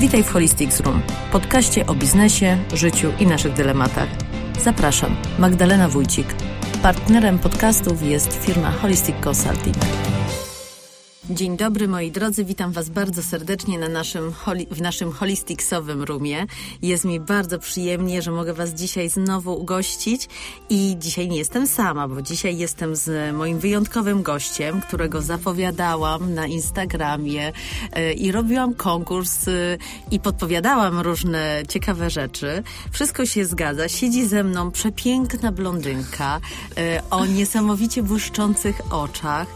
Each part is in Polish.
Witaj w Holistics Room, podcaście o biznesie, życiu i naszych dylematach. Zapraszam, Magdalena Wójcik. Partnerem podcastów jest firma Holistic Consulting. Dzień dobry moi drodzy, witam Was bardzo serdecznie na naszym, w naszym holisticsowym roomie. Jest mi bardzo przyjemnie, że mogę Was dzisiaj znowu ugościć i dzisiaj nie jestem sama, bo dzisiaj jestem z moim wyjątkowym gościem, którego zapowiadałam na Instagramie e, i robiłam konkurs e, i podpowiadałam różne ciekawe rzeczy. Wszystko się zgadza. Siedzi ze mną przepiękna blondynka e, o niesamowicie błyszczących oczach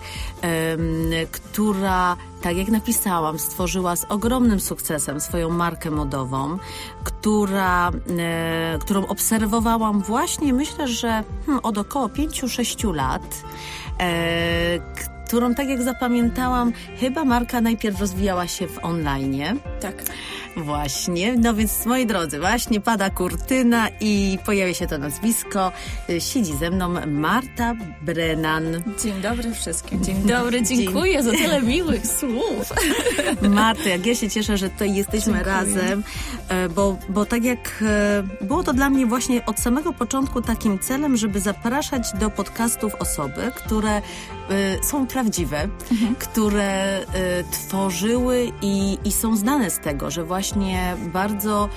która, tak jak napisałam, stworzyła z ogromnym sukcesem swoją markę modową, która, e, którą obserwowałam właśnie, myślę, że hmm, od około 5-6 lat e, którą, tak jak zapamiętałam, chyba marka najpierw rozwijała się w online. Tak. Właśnie, no więc moi drodzy, właśnie pada kurtyna i pojawia się to nazwisko. Siedzi ze mną Marta Brennan. Dzień dobry wszystkim. Dzień dobry, dziękuję Dzień... za tyle miłych słów. Marta, jak ja się cieszę, że tutaj jesteśmy dziękuję. razem, e, bo, bo tak jak e, było to dla mnie właśnie od samego początku takim celem, żeby zapraszać do podcastów osoby, które są prawdziwe, mhm. które y, tworzyły i, i są znane z tego, że właśnie bardzo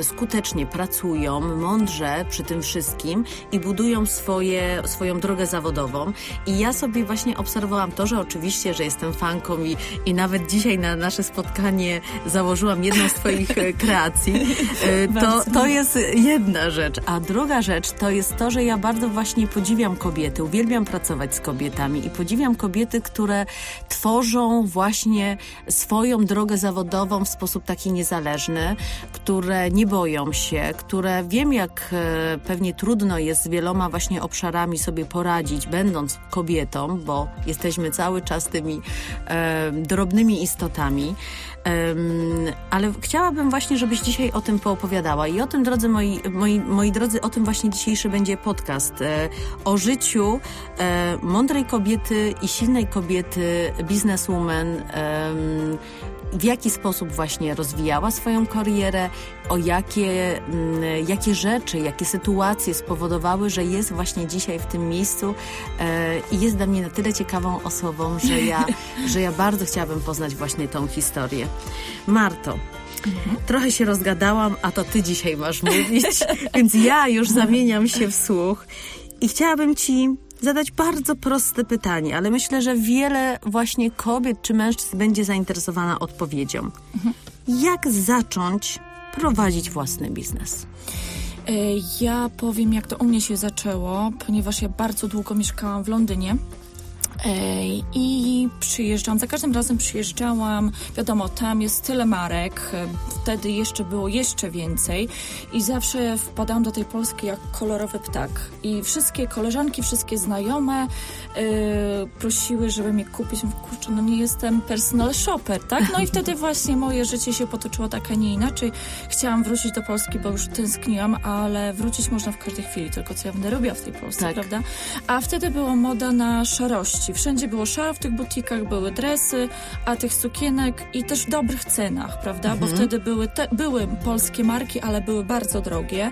y, skutecznie pracują, mądrze przy tym wszystkim i budują swoje, swoją drogę zawodową. I ja sobie właśnie obserwowałam to, że oczywiście, że jestem fanką i, i nawet dzisiaj na nasze spotkanie założyłam jedną z Twoich e, kreacji. E, to, to jest jedna rzecz. A druga rzecz to jest to, że ja bardzo właśnie podziwiam kobiety, uwielbiam pracować z kobietami kobietami i podziwiam kobiety, które tworzą właśnie swoją drogę zawodową w sposób taki niezależny, które nie boją się, które wiem jak e, pewnie trudno jest z wieloma właśnie obszarami sobie poradzić, będąc kobietą, bo jesteśmy cały czas tymi e, drobnymi istotami. Ale chciałabym właśnie, żebyś dzisiaj o tym poopowiadała. I o tym, drodzy moi, moi, moi drodzy, o tym właśnie dzisiejszy będzie podcast. E, o życiu e, mądrej kobiety i silnej kobiety, bizneswoman, w jaki sposób właśnie rozwijała swoją karierę, o jakie, mm, jakie rzeczy, jakie sytuacje spowodowały, że jest właśnie dzisiaj w tym miejscu e, i jest dla mnie na tyle ciekawą osobą, że ja, że ja bardzo chciałabym poznać właśnie tą historię. Marto, Mhm. Trochę się rozgadałam, a to ty dzisiaj masz mówić, więc ja już zamieniam się w słuch i chciałabym ci zadać bardzo proste pytanie, ale myślę, że wiele właśnie kobiet czy mężczyzn będzie zainteresowana odpowiedzią. Jak zacząć prowadzić własny biznes? E, ja powiem, jak to u mnie się zaczęło, ponieważ ja bardzo długo mieszkałam w Londynie. I przyjeżdżam, za każdym razem przyjeżdżałam, wiadomo, tam jest tyle marek, wtedy jeszcze było jeszcze więcej i zawsze wpadałam do tej Polski jak kolorowy ptak. I wszystkie koleżanki, wszystkie znajome yy, prosiły, żeby mnie kupić. Kurczę, no nie jestem personal shopper, tak? No i wtedy właśnie moje życie się potoczyło tak, a nie inaczej. Chciałam wrócić do Polski, bo już tęskniłam, ale wrócić można w każdej chwili, tylko co ja będę robiła w tej Polsce, tak. prawda? A wtedy była moda na szarości Wszędzie było szaro, w tych butikach były dresy, a tych sukienek i też w dobrych cenach, prawda? Mhm. Bo wtedy były, te, były polskie marki, ale były bardzo drogie.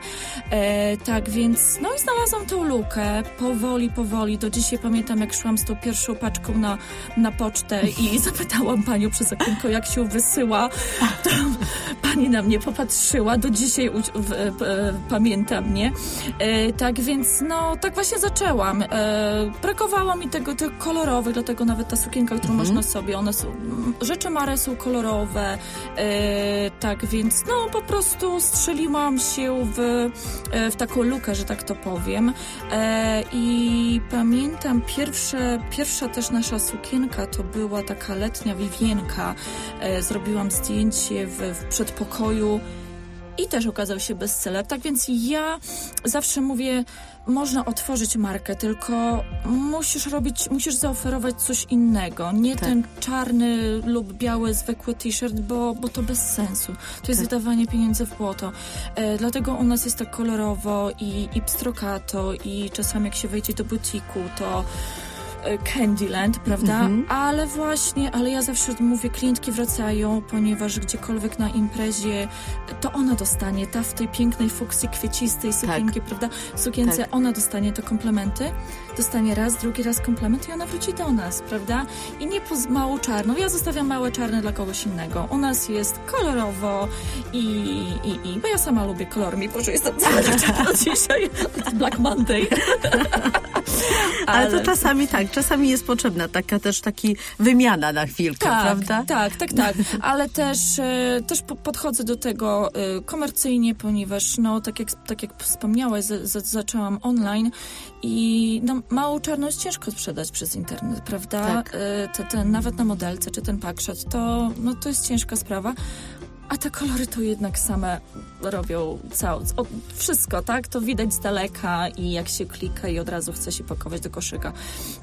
E, tak więc, no i znalazłam tą lukę powoli, powoli. Do dzisiaj pamiętam, jak szłam z tą pierwszą paczką na, na pocztę i zapytałam panią przez okienko, jak się wysyła. To pani na mnie popatrzyła. Do dzisiaj u, w, e, pamięta mnie. E, tak więc, no, tak właśnie zaczęłam. E, brakowało mi tego, tego kolorowych, dlatego nawet ta sukienka, którą mhm. można sobie, one są, rzeczy Mare są kolorowe, e, tak więc no po prostu strzeliłam się w, e, w taką lukę, że tak to powiem. E, i pamiętam pierwsze, pierwsza też nasza sukienka to była taka letnia wiwienka, e, zrobiłam zdjęcie w, w przedpokoju i też okazał się bestseller. Tak więc ja zawsze mówię, można otworzyć markę, tylko musisz robić, musisz zaoferować coś innego. Nie tak. ten czarny lub biały, zwykły t-shirt, bo, bo to bez sensu. To jest tak. wydawanie pieniędzy w błoto. E, dlatego u nas jest tak kolorowo i, i pstrokato i czasami jak się wejdzie do butiku, to Candyland, prawda? Mhm. Ale właśnie, ale ja zawsze mówię, klientki wracają, ponieważ gdziekolwiek na imprezie, to ona dostanie, ta w tej pięknej fuksji kwiecistej sukienki, prawda? Sukience, Tak. ona dostanie te komplementy, dostanie raz, drugi raz komplement i ona wróci do nas, prawda? I nie poz małą czarną. Ja zostawiam małe czarne dla kogoś innego. U nas jest kolorowo i, i, i bo ja sama lubię kolor, mi że jestem dziewczyna dzisiaj. Black Monday. Ale, to czasami tak, czasami jest potrzebna taka też taki wymiana na chwilkę, tak, prawda? Tak, tak, tak. Ale też, e, też po- podchodzę do tego e, komercyjnie, ponieważ, no, tak jak, tak jak wspomniałaś, z, z, zaczęłam online i no, małą czarność ciężko sprzedać przez internet, prawda? Tak. E, te, te, nawet na modelce czy ten pakszat, to, no, to jest ciężka sprawa. A te kolory to jednak same robią całe, wszystko, tak? To widać z daleka i jak się klika i od razu chce się pakować do koszyka.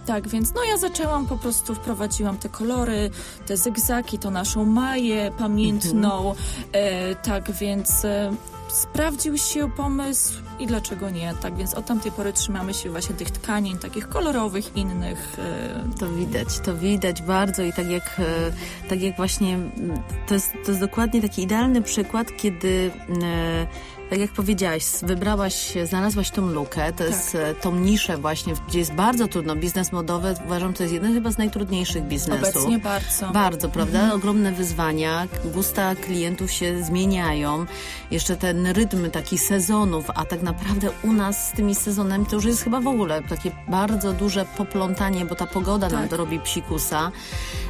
Tak, więc no ja zaczęłam, po prostu wprowadziłam te kolory, te zygzaki, to naszą maję pamiętną, e, tak więc e, sprawdził się pomysł i dlaczego nie, tak więc od tamtej pory trzymamy się właśnie tych tkanin, takich kolorowych, innych. E, To widać, to widać bardzo i tak jak, e, tak jak właśnie mm, to jest, to jest dokładnie taki idealny przykład, kiedy e, tak jak powiedziałaś, wybrałaś, znalazłaś tą lukę, to jest e, tą niszę właśnie, gdzie jest bardzo trudno. Biznes modowy uważam, to jest jeden chyba z najtrudniejszych biznesów. obecnie bardzo. Bardzo, prawda? Ogromne wyzwania, gusta klientów się zmieniają. Jeszcze ten rytm taki sezonów, a tak naprawdę u nas z tymi sezonami to już jest chyba w ogóle takie bardzo duże poplątanie, bo ta pogoda nam Tak. to robi psikusa.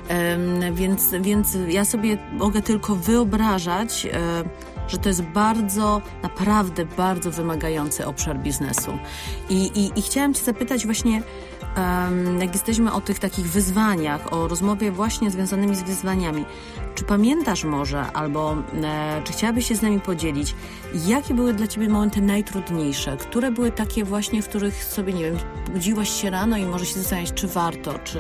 Em, więc, więc ja sobie mogę tylko wyobrażać, e, że to jest bardzo, naprawdę bardzo wymagający obszar biznesu. I, i, i chciałam Cię zapytać właśnie, jak jesteśmy o tych takich wyzwaniach, o rozmowie właśnie związanymi z wyzwaniami, czy pamiętasz może, albo e, czy chciałabyś się z nami podzielić, jakie były dla Ciebie momenty najtrudniejsze? Które były takie właśnie, w których sobie, nie wiem, budziłaś się rano i może się zastanawiać, czy warto, czy...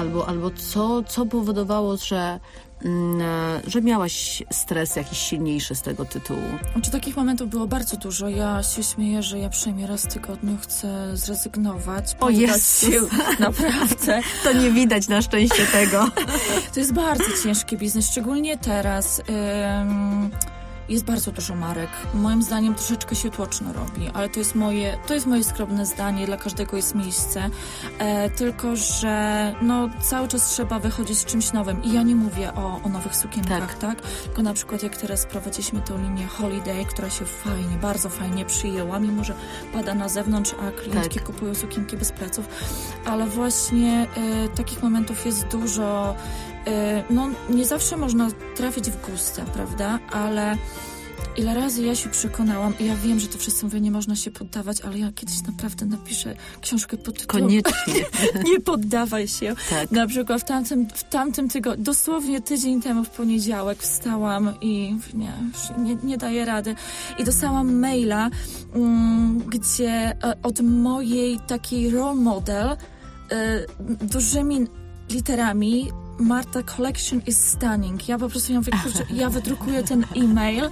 Albo, albo co, co powodowało, że, mm, e, że miałaś stres jakiś silniejszy z tego tytułu? Znaczy, takich momentów było bardzo dużo. Ja się śmieję, że ja przynajmniej raz w tygodniu chcę zrezygnować. O Jezus. się naprawdę. To nie widać na szczęście tego. To jest bardzo ciężki biznes, szczególnie teraz. Ym, jest bardzo dużo marek. Moim zdaniem troszeczkę się tłoczno robi, ale to jest moje, to jest moje skromne zdanie, dla każdego jest miejsce. E, tylko, że no, cały czas trzeba wychodzić z czymś nowym. I ja nie mówię o, o nowych sukienkach, Tak. tak. Tylko na przykład jak teraz prowadziliśmy tą linię Holiday, która się fajnie, bardzo fajnie przyjęła, mimo że pada na zewnątrz, a klientki Tak. kupują sukienki bez pleców. Ale właśnie e, takich momentów jest dużo. E, no, nie zawsze można trafić w gusta, prawda? Ale ile razy ja się przekonałam, i ja wiem, że to wszyscy mówią, nie można się poddawać, ale ja kiedyś naprawdę napiszę książkę pod tytułem Koniecznie. Nie poddawaj się. Tak. Na przykład w tamtym, w tamtym tygodniu, dosłownie tydzień temu w poniedziałek wstałam i nie, nie, nie daję rady. I dostałam maila, mm, gdzie e, od mojej takiej role model e, dużymi literami Marta Collection is stunning. Ja po prostu ja mówię, kurczę, ja wydrukuję ten e-mail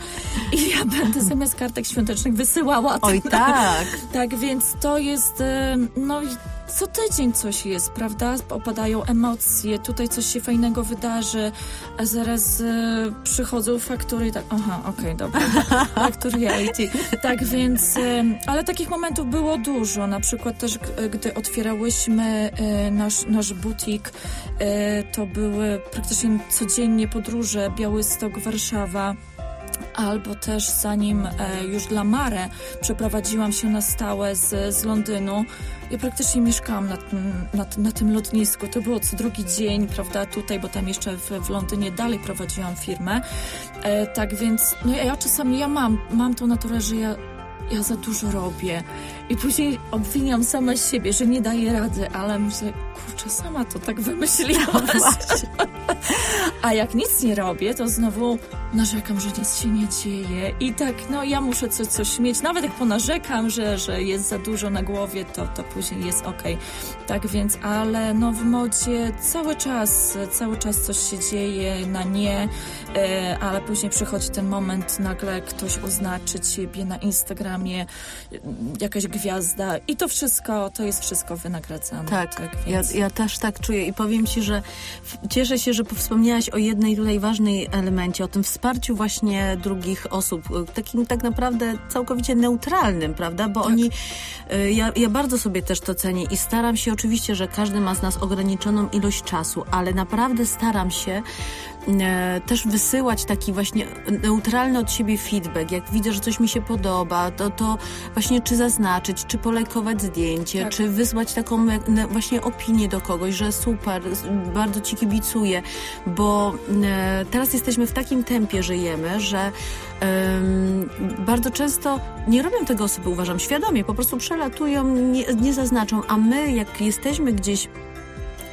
i ja będę zamiast kartek świątecznych wysyłała. Oj tak. Tak, więc to jest, e, no i co tydzień coś jest, prawda? Opadają emocje, tutaj coś się fajnego wydarzy, a zaraz e, przychodzą faktury i tak, aha, okej, dobra, back to reality. Tak więc, e, ale takich momentów było dużo, na przykład też gdy otwierałyśmy e, nasz, nasz butik, to były praktycznie codziennie podróże Białystok, Warszawa, Albo też zanim e, już dla Mare przeprowadziłam się na stałe z, z Londynu, ja praktycznie mieszkałam na, tym- na, na tym lotnisku. To było co drugi dzień, prawda, tutaj, bo tam jeszcze w, w Londynie dalej prowadziłam firmę. E, tak więc, no ja, ja czasami, ja mam, mam tą naturę, że ja, ja za dużo robię. I później obwiniam sama siebie, że nie daję rady, ale myślę, kurczę, sama to tak wymyśliłaś. A jak nic nie robię, to znowu narzekam, że nic się nie dzieje. I tak, no ja muszę coś, coś mieć. Nawet jak ponarzekam, że, że jest za dużo na głowie, to, to później jest okej. Tak więc, ale no w modzie cały czas, cały czas coś się dzieje na nie. e, ale później przychodzi ten moment, nagle ktoś oznaczy ciebie na Instagramie, e, jakaś gwiazda i to wszystko, to jest wszystko wynagradzane. Tak, tak więc... ja, ja też tak czuję i powiem Ci, że cieszę się, że wspomniałaś o jednej tutaj ważnej elemencie, o tym wsparciu właśnie drugich osób, takim tak naprawdę całkowicie neutralnym, prawda, bo tak. oni, y, ja, ja bardzo sobie też to cenię i staram się oczywiście, że każdy ma z nas ograniczoną ilość czasu, ale naprawdę staram się też wysyłać taki właśnie neutralny od siebie feedback. Jak widzę, że coś mi się podoba, to, to właśnie czy zaznaczyć, czy polajkować zdjęcie, tak. czy wysłać taką właśnie opinię do kogoś, że super, bardzo ci kibicuję, bo e, teraz jesteśmy w takim tempie, żyjemy, że um, bardzo często nie robią tego osoby, uważam, świadomie, po prostu przelatują, nie, nie zaznaczą, a my jak jesteśmy gdzieś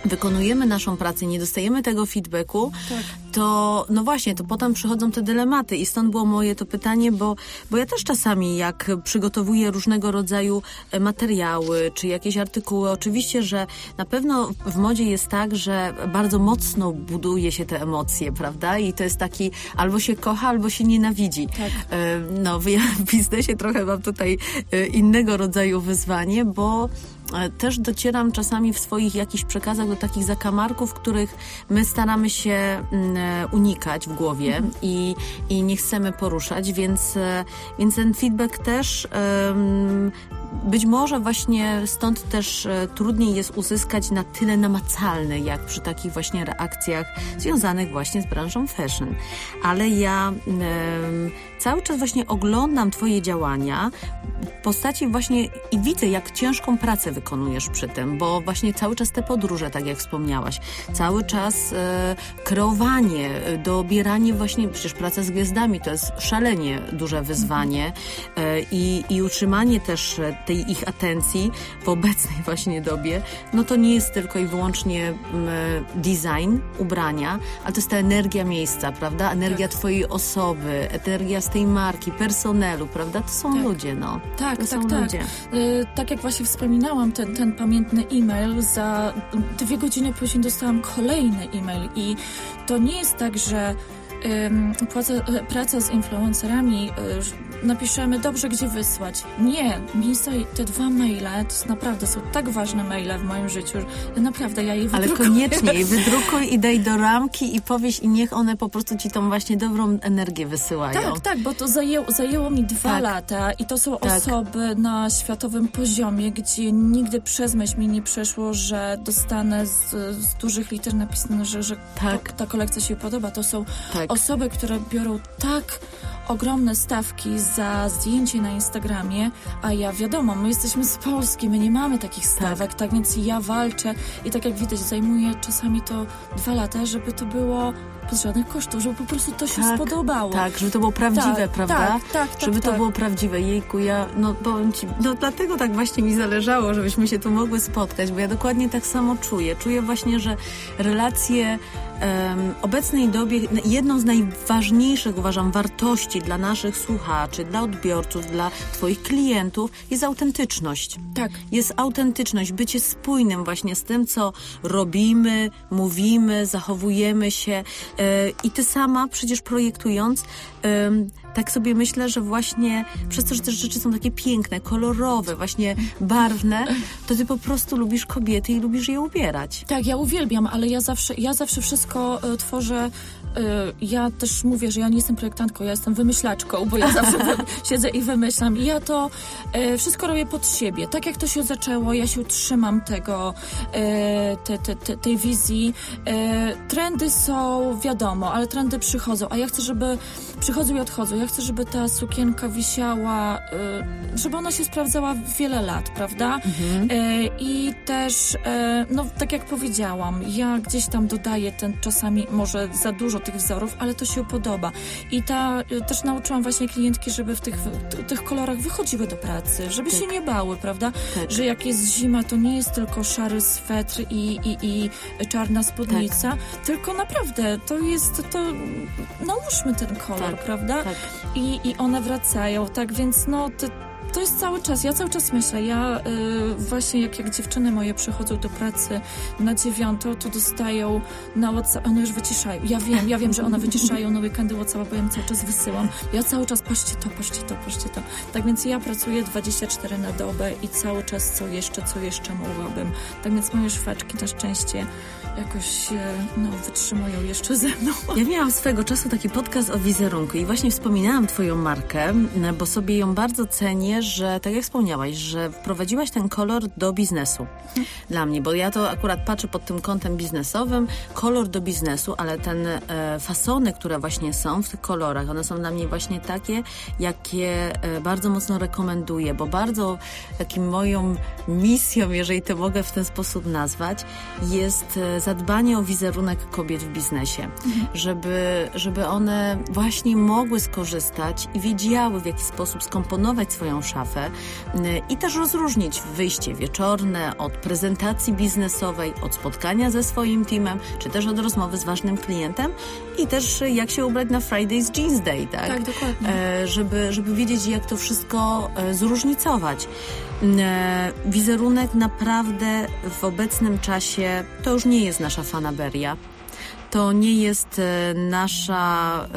wykonujemy naszą pracę, nie dostajemy tego feedbacku, tak. to no właśnie, to potem przychodzą te dylematy i stąd było moje to pytanie, bo, bo ja też czasami jak przygotowuję różnego rodzaju e, materiały, czy jakieś artykuły, oczywiście, że na pewno w modzie jest tak, że bardzo mocno buduje się te emocje, prawda? I to jest taki albo się kocha, albo się nienawidzi. Tak. E, no, ja w biznesie trochę mam tutaj e, innego rodzaju wyzwanie, bo też docieram czasami w swoich jakichś przekazach do takich zakamarków, których my staramy się mm, e, unikać w głowie mhm. i, i nie chcemy poruszać, więc, e, więc ten feedback też być może właśnie stąd też trudniej jest uzyskać na tyle namacalny, jak przy takich właśnie reakcjach związanych właśnie z branżą fashion. Ale ja cały czas właśnie oglądam Twoje działania w postaci właśnie i widzę, jak ciężką pracę wykonujesz przy tym, bo właśnie cały czas te podróże, tak jak wspomniałaś, cały czas e, kreowanie, dobieranie właśnie, przecież praca z gwiazdami to jest szalenie duże wyzwanie e, i, i utrzymanie też tej ich atencji w obecnej właśnie dobie, no to nie jest tylko i wyłącznie design ubrania, ale to jest ta energia miejsca, prawda? Energia tak. Twojej osoby, energia z tej marki, personelu, prawda? To są tak. ludzie, no. Tak, to tak, tak. Ludzie. Y, tak jak właśnie wspominałam, ten, ten pamiętny e-mail, za dwie godziny później dostałam kolejny e-mail i to nie jest tak, że praca, praca z influencerami, y, napiszemy dobrze, gdzie wysłać. Nie, miejsca, te dwa maile, to naprawdę są tak ważne maile w moim życiu, że naprawdę ja je wydrukuję. Ale koniecznie je wydrukuj i daj do ramki i powiedz i niech one po prostu ci tą właśnie dobrą energię wysyłają. Tak, tak, bo to zajęło, zajęło mi dwa tak. lata i to są tak. osoby na światowym poziomie, gdzie nigdy przez myśl mi nie przeszło, że dostanę z, z dużych liter napisane, że, że tak. ta kolekcja się podoba. To są tak osoby, które biorą tak ogromne stawki za zdjęcie na Instagramie, a ja wiadomo, my jesteśmy z Polski, my nie mamy takich stawek, tak, tak więc ja walczę i tak jak widać, zajmuje czasami to dwa lata, żeby to było bez żadnych kosztów, żeby po prostu to się tak, spodobało. Tak, żeby to było prawdziwe, tak, prawda? Tak, tak, tak Żeby to tak. było prawdziwe. Jejku, ja, no powiem ci, no dlatego tak właśnie mi zależało, żebyśmy się tu mogły spotkać, bo ja dokładnie tak samo czuję. Czuję właśnie, że relacje obecnej dobie, jedną z najważniejszych, uważam, wartości dla naszych słuchaczy, dla odbiorców, dla twoich klientów jest autentyczność. Tak. Jest autentyczność, bycie spójnym właśnie z tym, co robimy, mówimy, zachowujemy się, i ty sama przecież projektując, tak sobie myślę, że właśnie przez to, że te rzeczy są takie piękne, kolorowe, właśnie barwne, to ty po prostu lubisz kobiety i lubisz je ubierać. Tak, ja uwielbiam, ale ja zawsze, ja zawsze wszystko e, tworzę ja też mówię, że ja nie jestem projektantką, ja jestem wymyślaczką, bo ja zawsze siedzę i wymyślam. I ja to y, wszystko robię pod siebie. Tak jak to się zaczęło, ja się utrzymam tego, y, te, te, te, tej wizji. Trendy są, wiadomo, ale trendy przychodzą, a ja chcę, żeby przychodzą i odchodzą. Ja chcę, żeby ta sukienka wisiała, żeby ona się sprawdzała wiele lat, prawda? Mhm. I też, no tak jak powiedziałam, ja gdzieś tam dodaję ten czasami może za dużo tych wzorów, ale to się podoba. I ta, y, też nauczyłam właśnie klientki, żeby w tych, w tych kolorach wychodziły do pracy, żeby tak. się nie bały, prawda? Tak. Że jak jest zima, to nie jest tylko szary swetr i, i, i czarna spódnica, tak. tylko naprawdę to jest, to nałóżmy ten kolor, tak. prawda? Tak. I, I one wracają, tak więc no, te, to jest cały czas. Ja cały czas myślę. Ja y, właśnie jak, jak dziewczyny moje przychodzą do pracy na dziewiątą, to dostają na WhatsApp, one już wyciszają. Ja wiem, ja wiem, że one wyciszają na weekendy WhatsApp, bo ja im cały czas wysyłam. Ja cały czas patrzcie to, patrzcie to, patrzcie to. Tak więc ja pracuję 24 na dobę i cały czas co jeszcze, co jeszcze mogłabym. Tak więc moje szwaczki na szczęście jakoś e, no, wytrzymują jeszcze ze mną. Ja miałam swego czasu taki podcast o wizerunku i właśnie wspominałam Twoją markę, bo sobie ją bardzo cenię, że tak jak wspomniałaś, że wprowadziłaś ten kolor do biznesu dla mnie, bo ja to akurat patrzę pod tym kątem biznesowym, kolor do biznesu, ale ten e, fasony, które właśnie są w tych kolorach, one są dla mnie właśnie takie, jakie e, bardzo mocno rekomenduję, bo bardzo takim moją misją, jeżeli to mogę w ten sposób nazwać, jest e, zadbanie o wizerunek kobiet w biznesie, mhm. żeby, żeby one właśnie mogły skorzystać i wiedziały, w jaki sposób skomponować swoją szafę i też rozróżnić wyjście wieczorne od prezentacji biznesowej, od spotkania ze swoim teamem, czy też od rozmowy z ważnym klientem i też jak się ubrać na Fridays Jeans Day, tak? Tak, dokładnie. E, żeby, żeby wiedzieć, jak to wszystko e, zróżnicować. E, wizerunek naprawdę w obecnym czasie to już nie jest nasza fanaberia. To nie jest nasza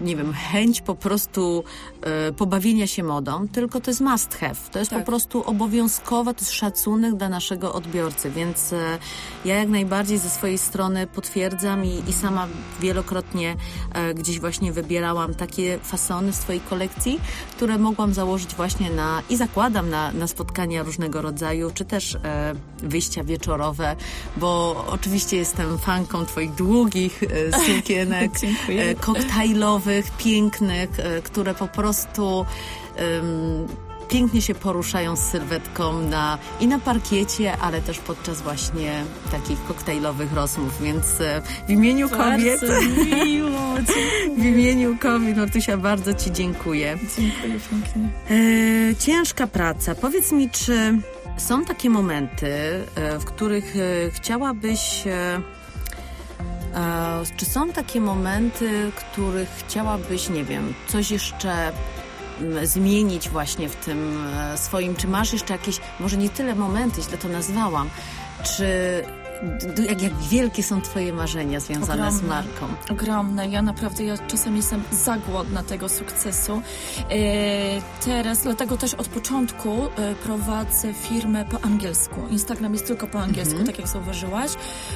nie wiem, chęć po prostu e, pobawienia się modą, tylko to jest must have. To jest tak. po prostu obowiązkowe, to jest szacunek dla naszego odbiorcy, więc e, ja jak najbardziej ze swojej strony potwierdzam i, i sama wielokrotnie e, gdzieś właśnie wybierałam takie fasony w swojej kolekcji, które mogłam założyć właśnie na i zakładam na, na spotkania różnego rodzaju, czy też e, wyjścia wieczorowe, bo oczywiście jestem fanką twoich długich e, sukienek, e, pięknych, e, które po prostu pięknie się poruszają z sylwetką na, i na parkiecie, ale też podczas właśnie takich koktajlowych rozmów, więc e, w imieniu kobiet miło, w imieniu kobiet Nortusia bardzo Ci dziękuję. Dziękuję pięknie. E, ciężka praca. Powiedz mi, czy są takie momenty, e, w których chciałabyś czy są takie momenty, których chciałabyś, nie wiem, coś jeszcze mm, zmienić właśnie w tym e, swoim? Czy masz jeszcze jakieś, może nie tyle momenty, źle to nazwałam, czy jak, jak wielkie są Twoje marzenia związane ogromne, z marką? Ogromne. Ja naprawdę, ja czasem jestem zagłodna tego sukcesu. E, teraz, dlatego też od początku e, prowadzę firmę po angielsku. Instagram jest tylko po angielsku, mhm. tak jak zauważyłaś.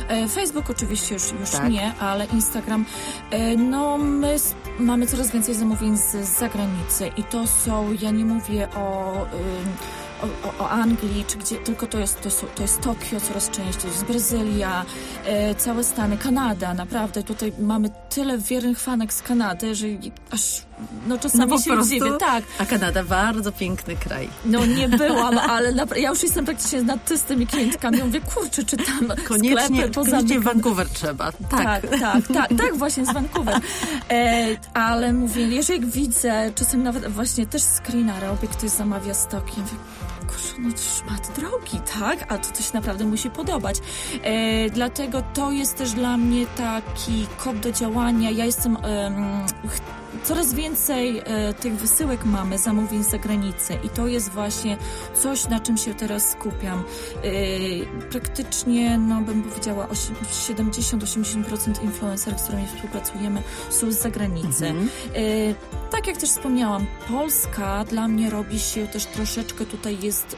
E, Facebook oczywiście już, już tak. nie, ale Instagram. No, my mamy coraz więcej zamówień z, z zagranicy i to są, ja nie mówię o o, o, Anglii, czy gdzie, tylko to jest, to jest, to jest Tokio coraz częściej, to jest Brazylia, e, całe Stany, Kanada, naprawdę tutaj mamy tyle wiernych fanek z Kanady, że aż no czasami no, się prostu, dziwię. Tak. A Kanada bardzo piękny kraj. No nie byłam, ale ja już jestem praktycznie nad tymi klientkami. Ja mówię, kurczę, czy tam koniecznie, sklepy poza... Koniecznie Vancouver trzeba. Tak, tak, tak, tak, tak właśnie z Vancouver. E, ale mówię, jeżeli widzę, czasem nawet właśnie też screena robię, ktoś zamawia stoki, ja mówię, kurczę, no szmat drogi, tak? A to coś naprawdę musi podobać. E, dlatego to jest też dla mnie taki kop do działania. Ja jestem... Coraz więcej e, tych wysyłek mamy, zamówień z zagranicy i to jest właśnie coś, na czym się teraz skupiam. E, praktycznie, no bym powiedziała, 70-80% influencerów, z którymi współpracujemy, są z zagranicy. Mhm. E, tak jak też wspomniałam, Polska dla mnie robi się też troszeczkę, tutaj jest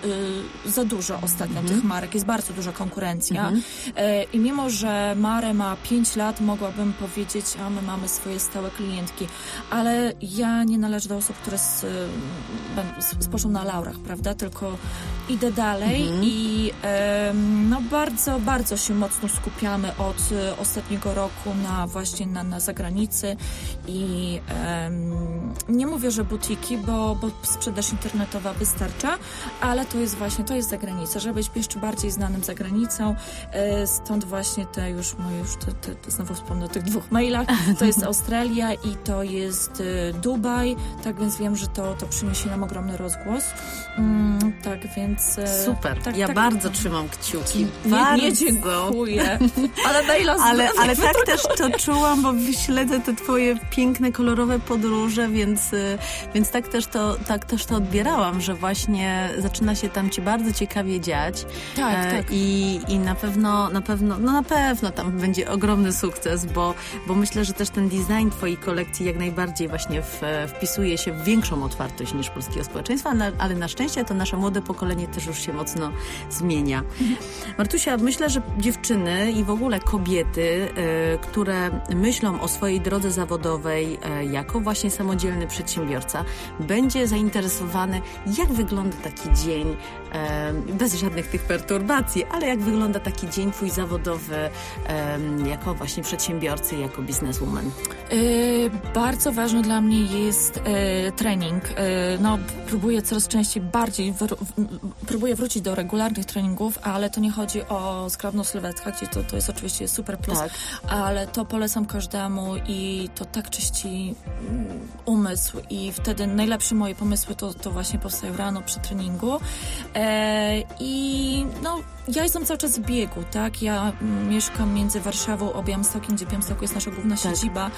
e, za dużo ostatnio mhm. tych marek, jest bardzo duża konkurencja mhm. E, i mimo, że Mare ma 5 lat, mogłabym powiedzieć, a my mamy swoje stałe klientki, ale ja nie należę do osób, które spoczą na laurach, prawda? Tylko idę dalej mhm. i no bardzo, bardzo się mocno skupiamy od e, ostatniego roku na właśnie na, na zagranicy i nie mówię, że butiki, bo, bo sprzedaż internetowa wystarcza, ale to jest właśnie, to jest zagranica, żeby być jeszcze bardziej znanym za granicą, e, stąd właśnie te już, moje już te, te, te, znowu wspomnę o tych dwóch mailach, to jest Australia i to jest jest y, Dubaj, tak więc wiem, że to, to przyniesie nam ogromny rozgłos. Mm, tak więc... y, Super. Tak, ja tak, bardzo trzymam kciuki. Nie, bardzo. nie dziękuję, ale maila Ale, ale tak też to czułam, bo śledzę te twoje piękne, kolorowe podróże, więc, y, więc tak, też to, tak też to odbierałam, że właśnie zaczyna się tam ci bardzo ciekawie dziać. Tak, E, tak. I, I na pewno, na pewno, no na pewno tam będzie ogromny sukces, bo, bo myślę, że też ten design twojej kolekcji jak najbardziej właśnie w, wpisuje się w większą otwartość niż polskiego społeczeństwa, ale, ale na szczęście to nasze młode pokolenie też już się mocno zmienia. Martusia, myślę, że dziewczyny i w ogóle kobiety, e, które myślą o swojej drodze zawodowej e, jako właśnie samodzielny przedsiębiorca, będzie zainteresowany, jak wygląda taki dzień, e, bez żadnych tych perturbacji, ale jak wygląda taki dzień twój zawodowy e, jako właśnie przedsiębiorcy, jako bizneswoman. Y, bardzo ważny dla mnie jest y, trening. Y, no, próbuję coraz częściej bardziej, wr- próbuję wrócić do regularnych treningów, ale to nie chodzi o skrawną sylwetkę, gdzie to, to jest oczywiście super plus, Tak. ale to polecam każdemu i to tak czyści umysł i wtedy najlepsze moje pomysły to, to właśnie powstają rano przy treningu. E, I no, ja jestem cały czas w biegu, tak? Ja mieszkam między Warszawą a Białymstokiem, gdzie Białymstoku jest nasza główna Tak. siedziba.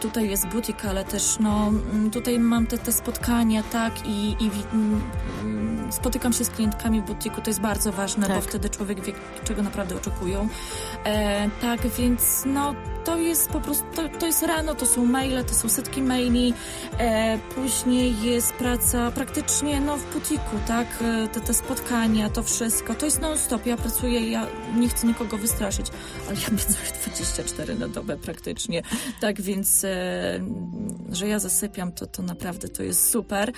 Tutaj jest butik, ale też no, mm, tutaj mam te, te spotkania, tak? I, i mm, mm, spotykam się z klientkami w butiku, to jest bardzo ważne, Tak. bo wtedy człowiek wie, czego naprawdę oczekują. E, tak, więc no, to jest po prostu, to, to jest rano, to są maile, to są setki maili, e, później jest praca praktycznie no, w butiku, tak? E, te, te spotkania, to wszystko, to jest non-stop. Ja pracuję, ja nie chcę nikogo wystraszyć, ale ja pracuję 24 na dobę praktycznie, tak więc, e, że ja zasypiam, to, to naprawdę to jest super.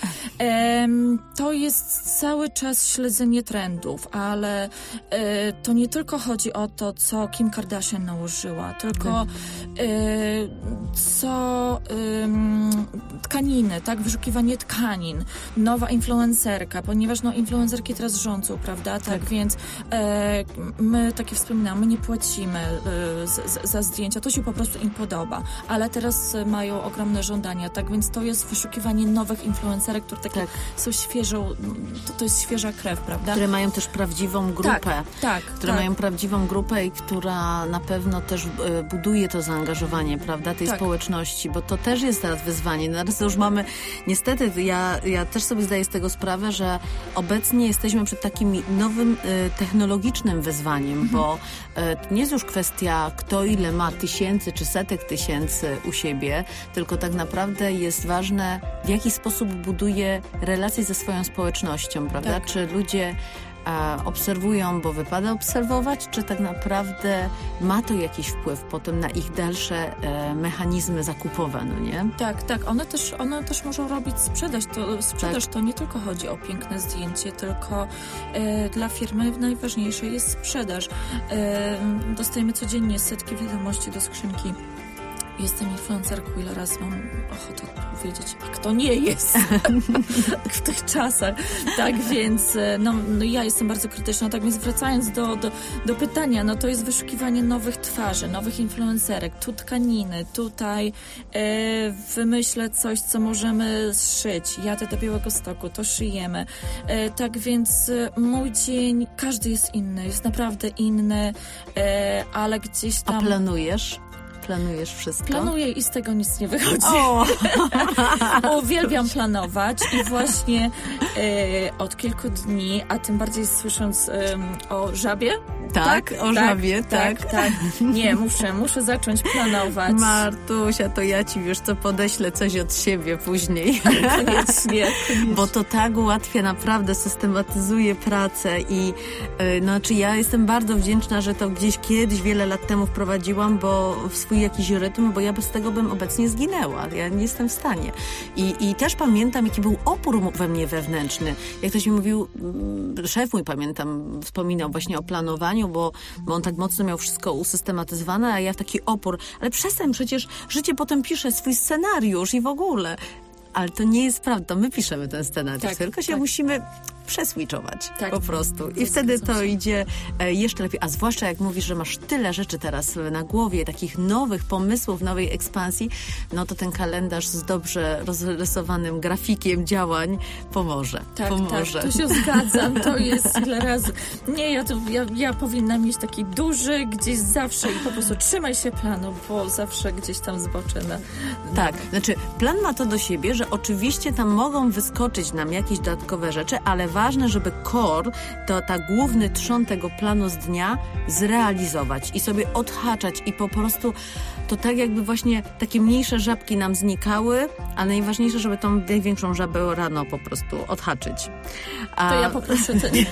To jest cały czas śledzenie trendów, ale e, to nie tylko chodzi o to, co Kim Kardashian nałożyła, tylko e, co ym, tkaniny, tak? Wyszukiwanie tkanin, nowa influencerka, ponieważ no, influencerki teraz rządzą, prawda? Tak, więc e, my, tak jak wspominałam, my nie płacimy e, z, za zdjęcia, to się po prostu im podoba, ale teraz mają ogromne żądania, tak? Więc to jest wyszukiwanie nowych influencerek, które takie Tak. są świeżą, to, to jest świeża krew, prawda? Które mają też prawdziwą grupę. Tak, tak. które tak. mają prawdziwą grupę i która na pewno też e, buduje to zaangażowanie, prawda, tej Tak. społeczności, bo to też jest teraz wyzwanie. Teraz już mamy, niestety, ja, ja też sobie zdaję z tego sprawę, że obecnie jesteśmy przed takim nowym e, technologicznym wyzwaniem, bo e, to nie jest już kwestia, kto ile ma tysięcy czy setek tysięcy u siebie, tylko tak naprawdę jest ważne, w jaki sposób buduje relacje ze swoją społecznością, prawda? Tak. Czy ludzie a, obserwują, bo wypada obserwować, czy tak naprawdę ma to jakiś wpływ potem na ich dalsze e, mechanizmy zakupowe, no nie? Tak, tak. One też, one też muszą robić sprzedaż. To, sprzedaż Tak. to nie tylko chodzi o piękne zdjęcie, tylko e, dla firmy najważniejsze jest sprzedaż. E, dostajemy codziennie setki wiadomości do skrzynki. Jestem influencerką, ile razy mam ochotę powiedzieć, a kto nie jest w tych czasach. Tak więc, e, no, no ja jestem bardzo krytyczna. Tak więc wracając do, do, do pytania, no to jest wyszukiwanie nowych twarzy, nowych influencerek, tu tkaniny, tutaj e, wymyślę coś, co możemy zszyć. Jadę do Białego Stoku, to szyjemy. E, tak więc e, mój dzień, każdy jest inny, jest naprawdę inny, e, ale gdzieś A tam... planujesz? Planujesz wszystko? Planuję i z tego nic nie wychodzi. O! Uwielbiam planować i właśnie e, od kilku dni, a tym bardziej słysząc o żabie. Tak, o żabie, tak. tak. tak. Nie, muszę, muszę zacząć planować. Martusia, to ja ci wiesz co, podeślę coś od siebie później. Koniecznie. Bo to tak ułatwia, naprawdę systematyzuje pracę i y, znaczy ja jestem bardzo wdzięczna, że to gdzieś kiedyś wiele lat temu wprowadziłam, bo w swój jakiś rytm, bo ja bez tego bym obecnie zginęła. Ja nie jestem w stanie. I, i też pamiętam, jaki był opór we mnie wewnętrzny. Jak ktoś mi mówił, mm, szef mój pamiętam, wspominał właśnie o planowaniu, bo, bo on tak mocno miał wszystko usystematyzowane, a ja w taki opór. Ale przestań, przecież życie potem pisze swój scenariusz i w ogóle. Ale to nie jest prawda, my piszemy ten scenariusz, Tak, tylko się tak. musimy przeswitchować Tak, po prostu. I wtedy to idzie e, jeszcze lepiej. A zwłaszcza jak mówisz, że masz tyle rzeczy teraz na głowie, takich nowych pomysłów, nowej ekspansji, no to ten kalendarz z dobrze rozrysowanym grafikiem działań pomoże. Tak, pomoże. tak, tu się zgadzam, to jest ile razy. Nie, ja, to, ja, ja powinnam mieć taki duży gdzieś zawsze i po prostu trzymaj się planu, bo zawsze gdzieś tam zboczę na... Tak, znaczy plan ma to do siebie, że oczywiście tam mogą wyskoczyć nam jakieś dodatkowe rzeczy, ale ważne, żeby core, to ta główny trzon tego planu z dnia zrealizować i sobie odhaczać i po prostu to tak jakby właśnie takie mniejsze żabki nam znikały, a najważniejsze, żeby tą największą żabę rano po prostu odhaczyć. A, To ja poproszę ten...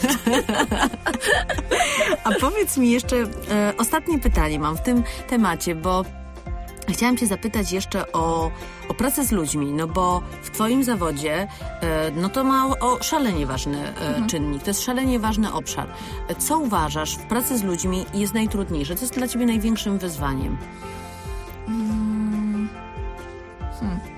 a powiedz mi jeszcze, e, ostatnie pytanie mam w tym temacie, bo Chciałam Cię zapytać jeszcze o, o pracę z ludźmi, no bo w Twoim zawodzie e, no to ma o szalenie ważny e, czynnik, to jest szalenie ważny obszar. Co uważasz w pracy z ludźmi jest najtrudniejsze? Co jest dla Ciebie największym wyzwaniem? To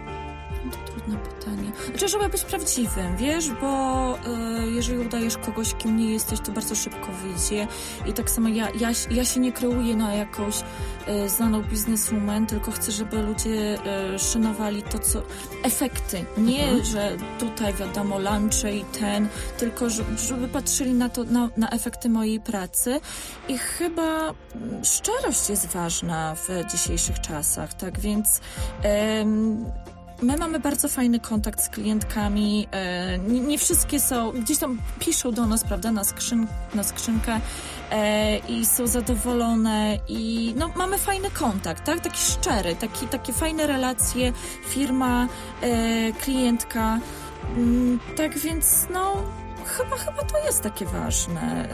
pytanie. Znaczy, żeby być prawdziwym, wiesz, bo y, jeżeli udajesz kogoś, kim nie jesteś, to bardzo szybko wyjdzie. I tak samo ja, ja, ja się nie kreuję na jakąś y, znaną bizneswoman, tylko chcę, żeby ludzie y, szanowali to, co... Efekty. Nie, że tutaj wiadomo, lunche i ten, tylko żeby, patrzyli na to, na, na efekty mojej pracy. I chyba mm, szczerość jest ważna w dzisiejszych czasach, tak więc... em, My mamy bardzo fajny kontakt z klientkami. E, nie, wszystkie są, gdzieś tam piszą do nas, prawda, na, skrzyn, na skrzynkę e, i są zadowolone i no, mamy fajny kontakt, tak? Taki szczery, taki, takie fajne relacje, firma, e, klientka. Mm, tak więc, no, chyba, chyba to jest takie ważne.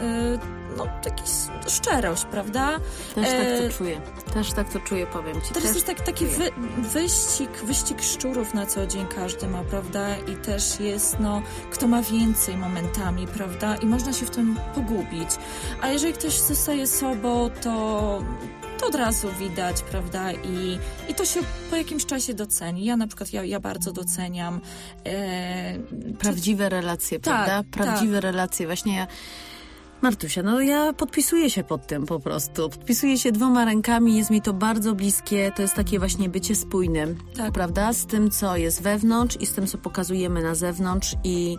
No, jakaś szczerość, prawda? Też tak E, to czuję. Też tak to czuję, powiem Ci. Też Też jest tak, taki wy, wyścig, wyścig szczurów na co dzień każdy ma, prawda? I też jest, no, kto ma więcej momentami, prawda? I można się w tym pogubić. A jeżeli ktoś zostaje sobą, to, to od razu widać, prawda? I, I to się po jakimś czasie doceni. Ja na przykład, ja, ja bardzo doceniam. E, Prawdziwe relacje, Tak, prawda? Prawdziwe relacje. Właśnie ja... Martusia, no ja podpisuję się pod tym po prostu. Podpisuję się dwoma rękami, jest mi to bardzo bliskie. To jest takie właśnie bycie spójnym, Tak. prawda? Z tym, co jest wewnątrz i z tym, co pokazujemy na zewnątrz. I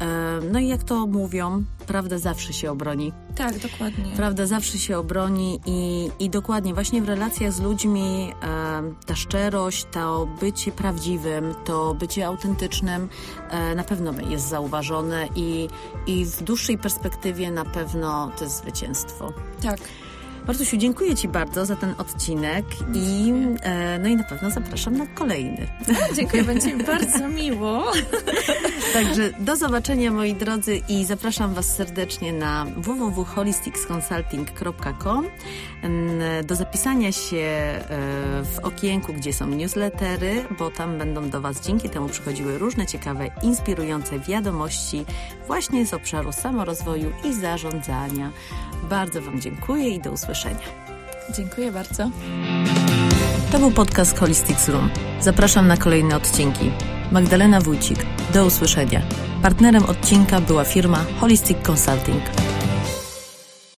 e, no i jak to mówią, prawda zawsze się obroni. tak, dokładnie. Prawda zawsze się obroni i, i dokładnie właśnie w relacjach z ludźmi e, ta szczerość, to bycie prawdziwym, to bycie autentycznym e, na pewno jest zauważone i, i w dłuższej perspektywie na pewno to jest zwycięstwo. Tak. Bartusiu, dziękuję Ci bardzo za ten odcinek i, e, no i na pewno zapraszam na kolejny. Dziękuję, będzie mi bardzo miło. Także do zobaczenia moi drodzy i zapraszam Was serdecznie na www.holisticsconsulting.com do zapisania się e, w okienku, gdzie są newslettery, bo tam będą do Was dzięki temu przychodziły różne ciekawe, inspirujące wiadomości właśnie z obszaru samorozwoju i zarządzania. Bardzo Wam dziękuję i do usłyszenia. Dziękuję bardzo. To był podcast Holistics Room. Zapraszam na kolejne odcinki. Magdalena Wójcik. Do usłyszenia. Partnerem odcinka była firma Holistic Consulting.